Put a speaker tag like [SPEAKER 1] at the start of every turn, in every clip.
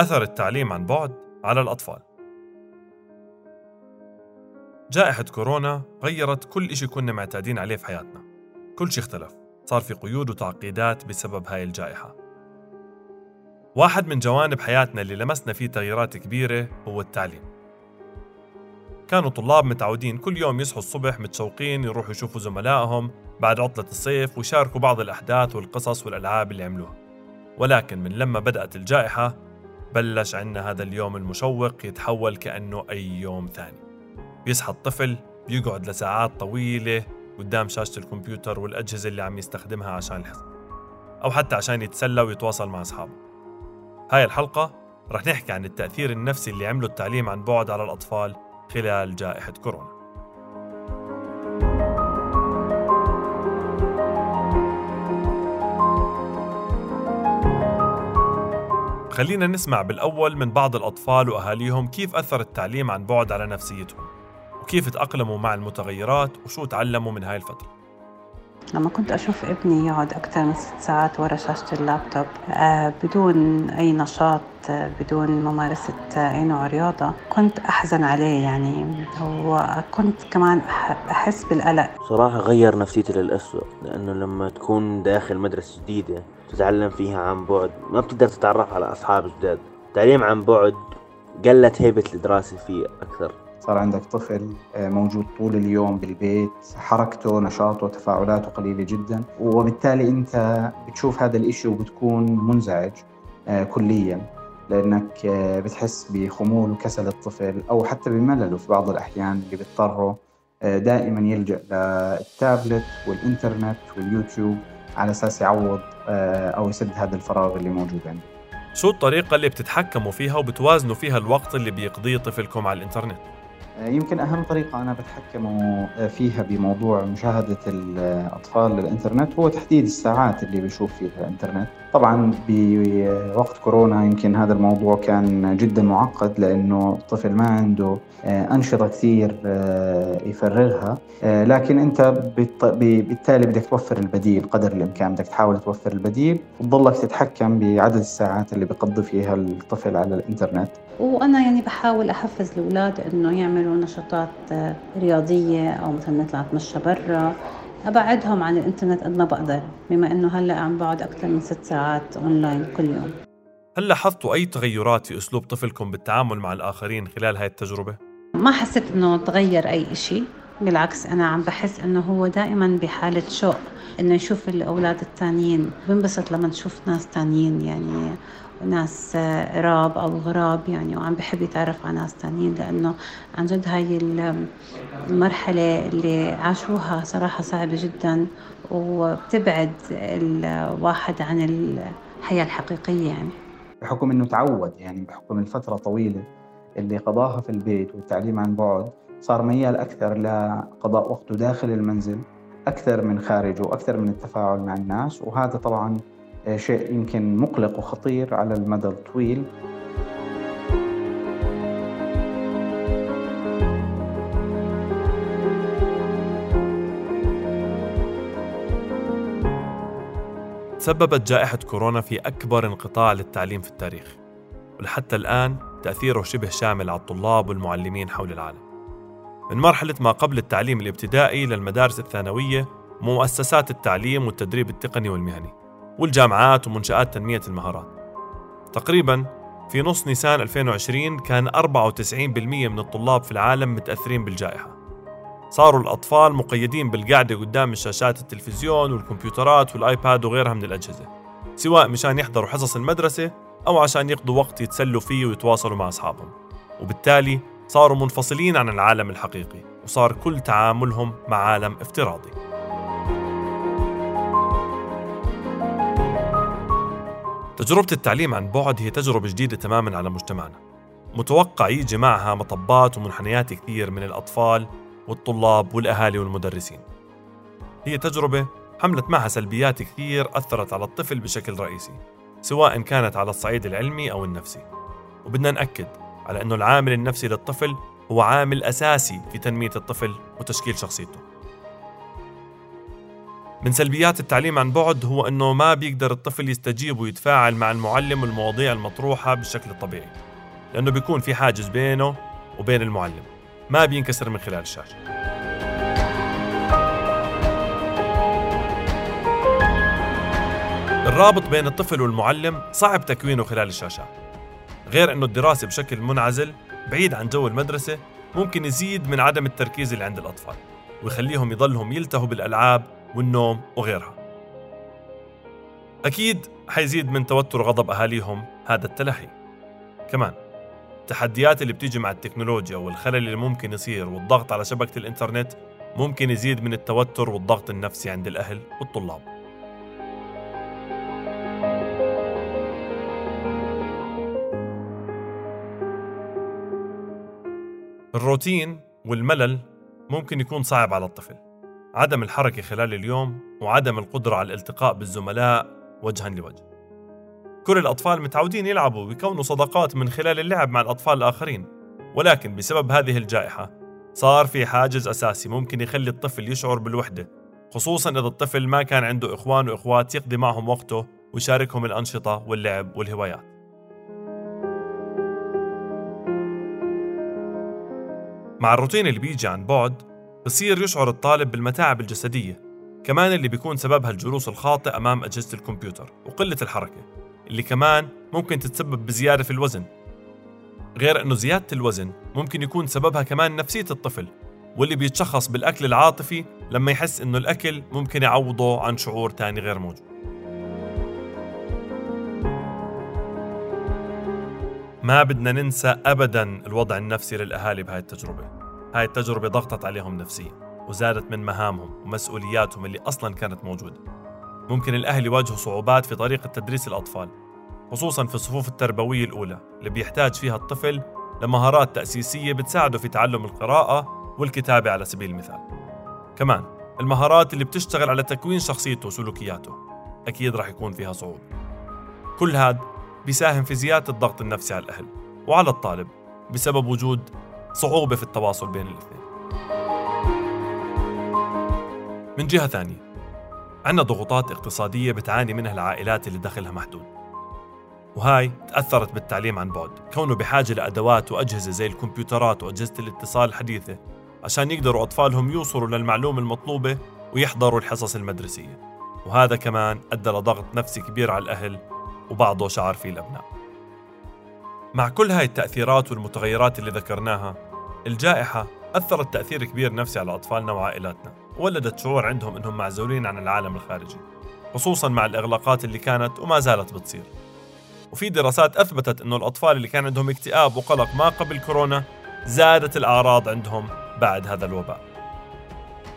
[SPEAKER 1] أثر التعليم عن بعد على الأطفال. جائحة كورونا غيرت كل إشي كنا معتادين عليه في حياتنا. كل شيء اختلف. صار في قيود وتعقيدات بسبب هاي الجائحة. واحد من جوانب حياتنا اللي لمسنا فيه تغييرات كبيرة هو التعليم. كانوا طلاب متعودين كل يوم يصحوا الصبح متشوقين يروحوا يشوفوا زملائهم بعد عطلة الصيف ويشاركوا بعض الأحداث والقصص والألعاب اللي عملوها. ولكن من لما بدأت الجائحة بلش عنا هذا اليوم المشوق يتحول كأنه أي يوم ثاني. بيصحى الطفل بيقعد لساعات طويلة قدام شاشة الكمبيوتر والأجهزة اللي عم يستخدمها عشان الحفظ أو حتى عشان يتسلى ويتواصل مع أصحابه. هاي الحلقة رح نحكي عن التأثير النفسي اللي عمله التعليم عن بعد على الأطفال خلال جائحة كورونا. خلينا نسمع بالأول من بعض الأطفال وأهاليهم كيف أثر التعليم عن بعد على نفسيتهم وكيف تأقلموا مع المتغيرات وشو تعلموا من هاي الفترة.
[SPEAKER 2] لما كنت أشوف ابني يقعد أكثر من ست ساعات ورا شاشة اللابتوب آه، بدون أي نشاط آه، بدون ممارسة آه، أي نوع رياضة كنت أحزن عليه يعني. وكنت كمان أحس بالقلق.
[SPEAKER 3] صراحة غير نفسيتي للأسوأ لأنه لما تكون داخل مدرسة جديدة تتعلم فيها عن بعد ما بتقدر تتعرف على أصحاب جداد. تعليم عن بعد قلت هيبة الدراسة فيه أكثر.
[SPEAKER 4] صار عندك طفل آه، موجود طول اليوم بالبيت حركته نشاطه تفاعلاته قليلة جدا وبالتالي أنت بتشوف هذا الإشي وبتكون منزعج آه، كليا لأنك آه، بتحس بخمول وكسل الطفل أو حتى بملله في بعض الأحيان اللي بيضطروا دائما يلجأ للتابلت والإنترنت واليوتيوب على أساس يعوض أو يسد هذا الفراغ اللي موجود عنده
[SPEAKER 1] شو الطريقة اللي بتتحكموا فيها وبتوازنوا فيها الوقت اللي بيقضيه طفلكم على الإنترنت؟
[SPEAKER 4] يمكن أهم طريقة أنا بتحكم فيها بموضوع مشاهدة الأطفال للإنترنت هو تحديد الساعات اللي بيشوف فيها الإنترنت. طبعا بوقت كورونا يمكن هذا الموضوع كان جدا معقد لأنه الطفل ما عنده آه، أنشطة كثير آه، يفرغها. آه، لكن أنت بالتالي بدك توفر البديل قدر الإمكان بدك تحاول توفر البديل. وتضلك تتحكم بعدد الساعات اللي بقضي فيها الطفل على الإنترنت.
[SPEAKER 2] وأنا يعني بحاول أحفز الأولاد إنه يعملوا نشاطات رياضية أو مثلا نطلع نتمشى برا. أبعدهم عن الإنترنت قد ما بقدر بما إنه هلأ عم بقعد أكثر من ست ساعات أونلاين كل يوم.
[SPEAKER 1] هل لاحظتوا أي تغيرات في أسلوب طفلكم بالتعامل مع الآخرين خلال هاي التجربة؟
[SPEAKER 2] ما حسيت إنه تغير أي شيء بالعكس أنا عم بحس إنه هو دائما بحالة شوق. إنه يشوف الأولاد التانيين بنبسط لما نشوف ناس تانيين يعني ناس قراب أو غراب يعني وعم بحب يتعرف على ناس تانيين لأنه عن جد هاي المرحلة اللي عاشوها صراحة صعبة جدا وبتبعد الواحد عن الحياة الحقيقية يعني.
[SPEAKER 4] بحكم إنه تعود يعني بحكم الفترة طويلة اللي قضاها في البيت والتعليم عن بعد صار ميال أكثر لقضاء وقته داخل المنزل أكثر من خارجه وأكثر من التفاعل مع الناس وهذا طبعا آه، شيء يمكن مقلق وخطير على المدى الطويل.
[SPEAKER 1] تسببت جائحة كورونا في أكبر انقطاع للتعليم في التاريخ ولحتى الآن تأثيره شبه شامل على الطلاب والمعلمين حول العالم. من مرحلة ما قبل التعليم الابتدائي للمدارس الثانوية ومؤسسات التعليم والتدريب التقني والمهني والجامعات ومنشآت تنمية المهارات. تقريبا في نص نيسان 2020 كان 94% من الطلاب في العالم متأثرين بالجائحة. صاروا الأطفال مقيدين بالقعدة قدام الشاشات التلفزيون والكمبيوترات والآيباد وغيرها من الأجهزة سواء مشان يحضروا حصص المدرسة أو عشان يقضوا وقت يتسلوا فيه ويتواصلوا مع أصحابهم. وبالتالي صاروا منفصلين عن العالم الحقيقي وصار كل تعاملهم مع عالم افتراضي. تجربة التعليم عن بعد هي تجربة جديدة تماما على مجتمعنا. متوقع يجي معها مطبات ومنحنيات كثير من الأطفال والطلاب والأهالي والمدرسين. هي تجربة حملت معها سلبيات كثير أثرت على الطفل بشكل رئيسي سواء كانت على الصعيد العلمي أو النفسي. وبدنا نأكد على أنه العامل النفسي للطفل هو عامل أساسي في تنمية الطفل وتشكيل شخصيته. من سلبيات التعليم عن بعد هو أنه ما بيقدر الطفل يستجيب ويتفاعل مع المعلم والمواضيع المطروحة بالشكل الطبيعي لأنه بيكون في حاجز بينه وبين المعلم ما بينكسر من خلال الشاشة. الرابط بين الطفل والمعلم صعب تكوينه خلال الشاشات غير أنه الدراسة بشكل منعزل بعيد عن جو المدرسة ممكن يزيد من عدم التركيز اللي عند الأطفال ويخليهم يضلهم يلتهوا بالألعاب والنوم وغيرها. أكيد حيزيد من توتر غضب أهاليهم هذا التلهي. كمان التحديات اللي بتيجي مع التكنولوجيا والخلل اللي ممكن يصير والضغط على شبكة الإنترنت ممكن يزيد من التوتر والضغط النفسي عند الأهل والطلاب. الروتين والملل ممكن يكون صعب على الطفل. عدم الحركة خلال اليوم وعدم القدرة على الالتقاء بالزملاء وجها لوجه. كل الأطفال متعودين يلعبوا ويكونوا صداقات من خلال اللعب مع الأطفال الآخرين. ولكن بسبب هذه الجائحة صار في حاجز أساسي ممكن يخلي الطفل يشعر بالوحدة خصوصا إذا الطفل ما كان عنده إخوان وإخوات يقضي معهم وقته ويشاركهم الأنشطة واللعب والهوايات. مع الروتين اللي بيجي عن بعد بصير يشعر الطالب بالمتاعب الجسدية كمان اللي بيكون سببها الجلوس الخاطئ أمام أجهزة الكمبيوتر وقلة الحركة اللي كمان ممكن تتسبب بزيادة في الوزن. غير أنه زيادة الوزن ممكن يكون سببها كمان نفسية الطفل واللي بيتشخص بالأكل العاطفي لما يحس أنه الأكل ممكن يعوضه عن شعور تاني غير موجود. ما بدنا ننسى أبدا الوضع النفسي للأهالي بهاي التجربة. هاي التجربة ضغطت عليهم نفسيا وزادت من مهامهم ومسؤولياتهم اللي أصلا كانت موجودة. ممكن الأهل يواجهوا صعوبات في طريقة تدريس الأطفال خصوصا في الصفوف التربوية الأولى اللي بيحتاج فيها الطفل لمهارات تأسيسية بتساعده في تعلم القراءة والكتابة على سبيل المثال. كمان المهارات اللي بتشتغل على تكوين شخصيته وسلوكياته أكيد راح يكون فيها صعوبة. كل هذا بيساهم في زيادة الضغط النفسي على الأهل وعلى الطالب بسبب وجود صعوبة في التواصل بين الاثنين. من جهة ثانية عندنا ضغوطات اقتصادية بتعاني منها العائلات اللي دخلها محدود. وهاي تأثرت بالتعليم عن بعد كونه بحاجة لأدوات وأجهزة زي الكمبيوترات وأجهزة الاتصال الحديثة عشان يقدروا أطفالهم يوصلوا للمعلومة المطلوبة ويحضروا الحصص المدرسية. وهذا كمان أدى لضغط نفسي كبير على الأهل وبعضه شعر فيه الأبناء مع كل هاي التأثيرات والمتغيرات اللي ذكرناها الجائحة أثرت تأثير كبير نفسي على أطفالنا وعائلاتنا ولدت شعور عندهم أنهم معزولين عن العالم الخارجي خصوصا مع الإغلاقات اللي كانت وما زالت بتصير. وفي دراسات أثبتت أنه الأطفال اللي كان عندهم اكتئاب وقلق ما قبل كورونا زادت الأعراض عندهم بعد هذا الوباء.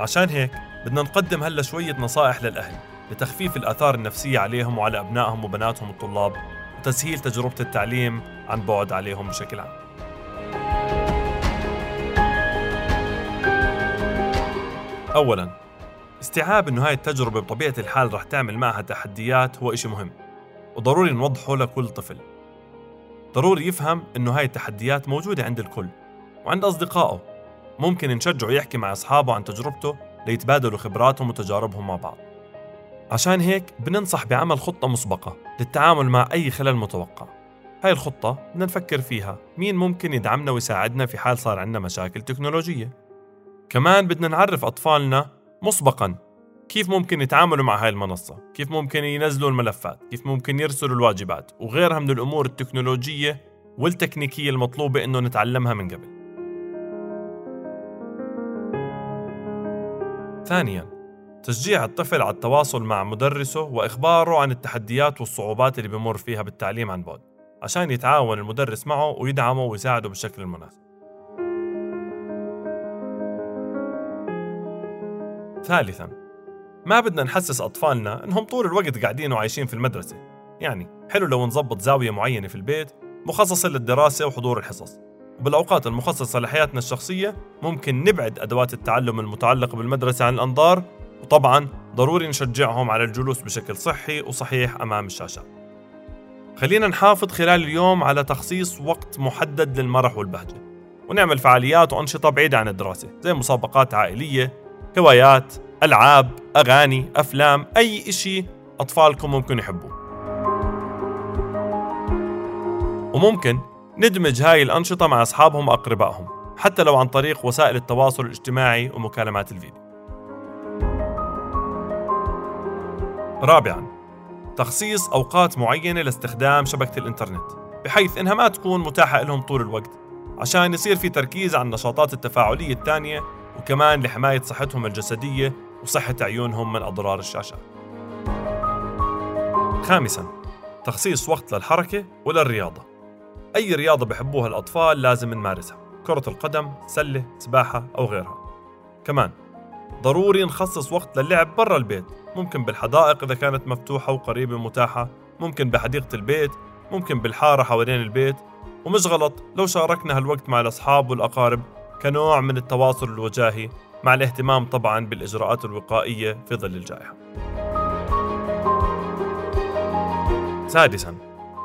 [SPEAKER 1] عشان هيك بدنا نقدم هلا شوية نصائح للأهل. لتخفيف الآثار النفسية عليهم وعلى أبنائهم وبناتهم الطلاب وتسهيل تجربة التعليم عن بعد عليهم بشكل عام. أولا استيعاب أنه هاي التجربة بطبيعة الحال رح تعمل معها تحديات هو إشي مهم وضروري نوضحه لكل طفل. ضروري يفهم أنه هاي التحديات موجودة عند الكل وعند أصدقائه. ممكن نشجعه يحكي مع أصحابه عن تجربته ليتبادلوا خبراتهم وتجاربهم مع بعض. عشان هيك بننصح بعمل خطة مسبقة للتعامل مع أي خلل متوقع. هاي الخطة بدنا نفكر فيها مين ممكن يدعمنا ويساعدنا في حال صار عندنا مشاكل تكنولوجية. كمان بدنا نعرف أطفالنا مسبقا كيف ممكن يتعاملوا مع هاي المنصة كيف ممكن ينزلوا الملفات كيف ممكن يرسلوا الواجبات وغيرها من الأمور التكنولوجية والتكنيكية المطلوبة إنه نتعلمها من قبل. ثانيا تشجيع الطفل على التواصل مع مدرسه وإخباره عن التحديات والصعوبات اللي بمر فيها بالتعليم عن بعد عشان يتعاون المدرس معه ويدعمه ويساعده بالشكل المناسب. ثالثا ما بدنا نحسس أطفالنا إنهم طول الوقت قاعدين وعايشين في المدرسة. يعني حلو لو نظبط زاوية معينة في البيت مخصصة للدراسة وحضور الحصص. وبالأوقات المخصصة لحياتنا الشخصية ممكن نبعد أدوات التعلم المتعلقة بالمدرسة عن الأنظار وطبعا ضروري نشجعهم على الجلوس بشكل صحي وصحيح أمام الشاشات خلينا نحافظ خلال اليوم على تخصيص وقت محدد للمرح والبهجة ونعمل فعاليات وأنشطة بعيدة عن الدراسة زي مسابقات عائلية هوايات ألعاب أغاني أفلام أي إشي أطفالكم ممكن يحبوه. وممكن ندمج هاي الأنشطة مع أصحابهم وأقربائهم حتى لو عن طريق وسائل التواصل الاجتماعي ومكالمات الفيديو. رابعا تخصيص أوقات معينة لاستخدام شبكة الإنترنت بحيث إنها ما تكون متاحة لهم طول الوقت عشان يصير في تركيز على النشاطات التفاعلية الثانية وكمان لحماية صحتهم الجسدية وصحة عيونهم من أضرار الشاشة. خامسا تخصيص وقت للحركة وللرياضة. أي رياضة بحبوها الأطفال لازم نمارسها كرة القدم، سلة، سباحة أو غيرها. كمان ضروري نخصص وقت للعب برا البيت ممكن بالحدائق إذا كانت مفتوحة وقريبة متاحة ممكن بحديقة البيت ممكن بالحارة حوالين البيت. ومش غلط لو شاركنا هالوقت مع الأصحاب والأقارب كنوع من التواصل الوجاهي مع الاهتمام طبعا بالإجراءات الوقائية في ظل الجائحة. سادسا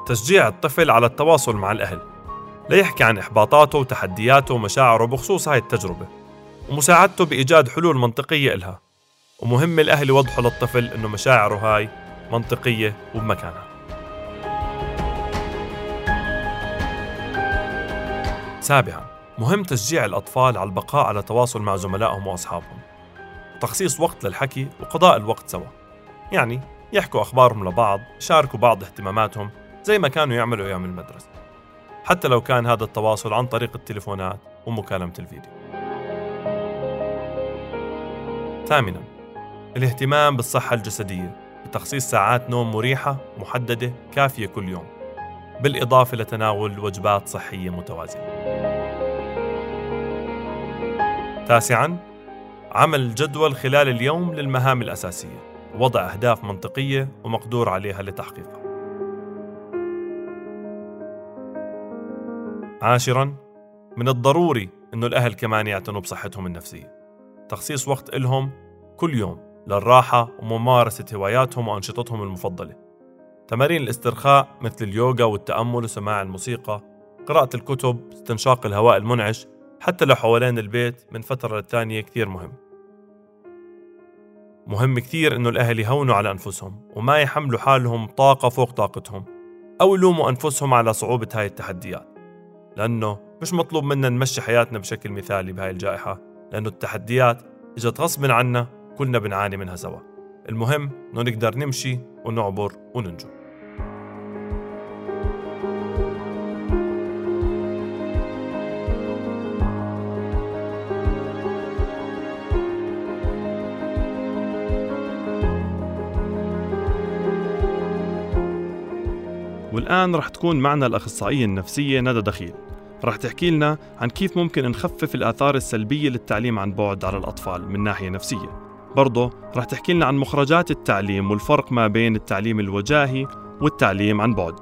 [SPEAKER 1] تشجيع الطفل على التواصل مع الأهل. ليحكي عن إحباطاته وتحدياته ومشاعره بخصوص هاي التجربة. ومساعدته بإيجاد حلول منطقية إلها. ومهم الأهل يوضحوا للطفل إنه مشاعره هاي منطقية وبمكانها. سابعا مهم تشجيع الأطفال على البقاء على تواصل مع زملائهم وأصحابهم. وتخصيص وقت للحكي وقضاء الوقت سوا. يعني يحكوا أخبارهم لبعض يشاركوا بعض اهتماماتهم زي ما كانوا يعملوا أيام المدرسة. حتى لو كان هذا التواصل عن طريق التليفونات ومكالمة الفيديو. ثامنا الاهتمام بالصحة الجسدية بتخصيص ساعات نوم مريحة محددة كافية كل يوم بالإضافة لتناول وجبات صحية متوازنة. تاسعا عمل جدول خلال اليوم للمهام الأساسية وضع أهداف منطقية ومقدور عليها لتحقيقها. عاشرا من الضروري أنه الأهل كمان يعتنوا بصحتهم النفسية تخصيص وقت إلهم كل يوم. للراحة وممارسة هواياتهم وأنشطتهم المفضلة. تمارين الاسترخاء مثل اليوغا والتأمل وسماع الموسيقى قراءة الكتب استنشاق الهواء المنعش حتى لو حوالين البيت من فترة للتانية كثير مهم. مهم كثير إنه الأهل يهونوا على أنفسهم وما يحملوا حالهم طاقة فوق طاقتهم أو يلوموا أنفسهم على صعوبة هاي التحديات لأنه مش مطلوب منا نمشي حياتنا بشكل مثالي بهاي الجائحة لأنه التحديات إجت غصب عنا كلنا بنعاني منها سوا. المهم إنه نقدر نمشي ونعبر وننجو. والآن رح تكون معنا الأخصائية النفسية ندى دخيل. رح تحكي لنا عن كيف ممكن نخفف الآثار السلبية للتعليم عن بعد على الأطفال من ناحية نفسية. برضه رح تحكي لنا عن مخرجات التعليم والفرق ما بين التعليم الوجاهي والتعليم عن بعد.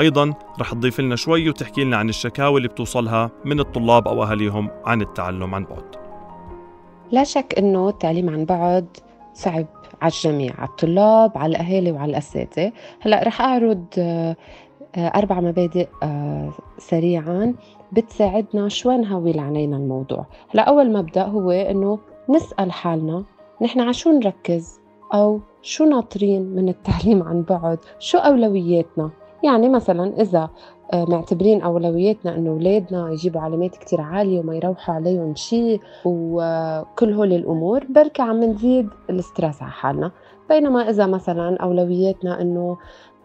[SPEAKER 1] أيضا رح تضيف لنا شوي وتحكي لنا عن الشكاوى اللي بتوصلها من الطلاب أو أهاليهم عن التعلم عن بعد.
[SPEAKER 5] لا شك أنه التعليم عن بعد صعب على الجميع على الطلاب على الأهالي وعلى الأساتذة. هلأ رح أعرض آه، أربع مبادئ آه، سريعا بتساعدنا شوي نهوي لعنينا الموضوع. هلأ أول مبدأ هو إنه نسأل حالنا نحن على شو نركز؟ أو شو ناطرين من التعليم عن بعد؟ شو أولوياتنا؟ يعني مثلا إذا آه، معتبرين أولوياتنا إنه أولادنا يجيبوا علامات كتير عالية وما يروحوا عليهم شيء وكل هول الأمور بركة عم نزيد الاسترس على حالنا. بينما إذا مثلا أولوياتنا إنه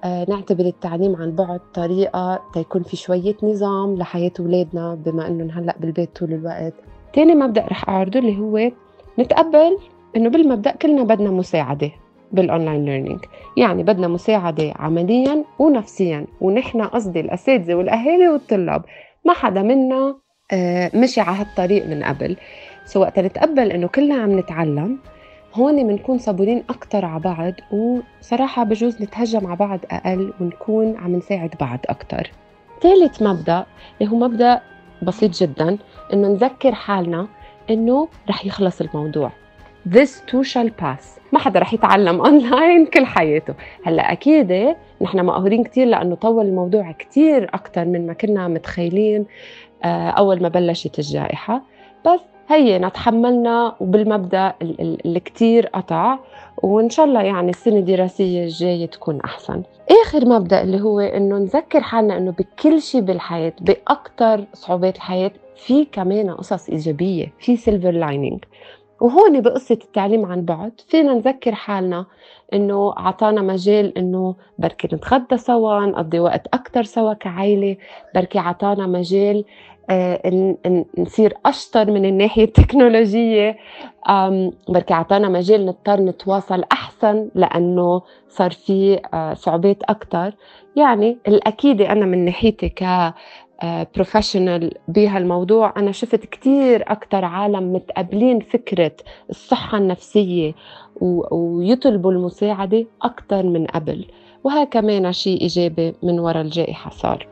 [SPEAKER 5] آه، نعتبر التعليم عن بعد طريقة تيكون في شوية نظام لحياة أولادنا بما إنهن هلأ بالبيت طول الوقت. تاني مبدأ رح أعرضه اللي هو نتقبل إنه بالمبدأ كلنا بدنا مساعدة بال online learning يعني بدنا مساعدة عمليا ونفسيا. ونحن قصدي الأساتذة والأهالي والطلاب ما حدا منا آه، مشي على هالطريق من قبل. so وقت نتقبل إنه كلنا عم نتعلم هون بنكون صبورين أكتر على بعض. وصراحة بجوز نتهجم على بعض أقل ونكون عم نساعد بعض أكتر. ثالث مبدأ اللي هو مبدأ بسيط جدا إنه نذكر حالنا إنه رح يخلص الموضوع. This too shall pass. ما حدا رح يتعلم اونلاين كل حياته. هلا أكيد نحن مقهورين كثير لأنه طول الموضوع كثير أكثر من ما كنا متخيلين آه، أول ما بلشت الجائحة. بس هينا تحملنا وبالمبدأ الكتير قطع. وإن شاء الله يعني السنة الدراسية الجاية تكون أحسن. آخر مبدأ اللي هو إنه نذكر حالنا إنه بكل شيء بالحياة باكثر صعوبات الحياة في كمان قصص إيجابية في silver lining وهون بقصة التعليم عن بعد فينا نذكر حالنا إنه عطانا مجال إنه بركي نتغدى سوا نقضي وقت أكثر سوا كعائله بركي عطانا مجال آه، نصير أشطر من الناحية التكنولوجية. بركي عطانا مجال نضطر نتواصل أحسن لأنه صار في آه، صعوبات أكثر يعني الاكيد أنا من ناحيتي ك بروفيشنال بهالموضوع. أنا شفت كتير أكتر عالم متقبلين فكرة الصحة النفسية ويطلبوا المساعدة أكتر من قبل. وها كمان شيء إيجابي من وراء الجائحة صار.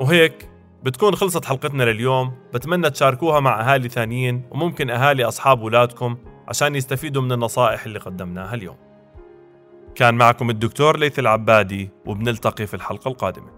[SPEAKER 1] وهيك بتكون خلصت حلقتنا لليوم. بتمنى تشاركوها مع أهالي ثانيين وممكن أهالي أصحاب أولادكم عشان يستفيدوا من النصائح اللي قدمناها اليوم. كان معكم الدكتور ليث العبادي وبنلتقي في الحلقة القادمة.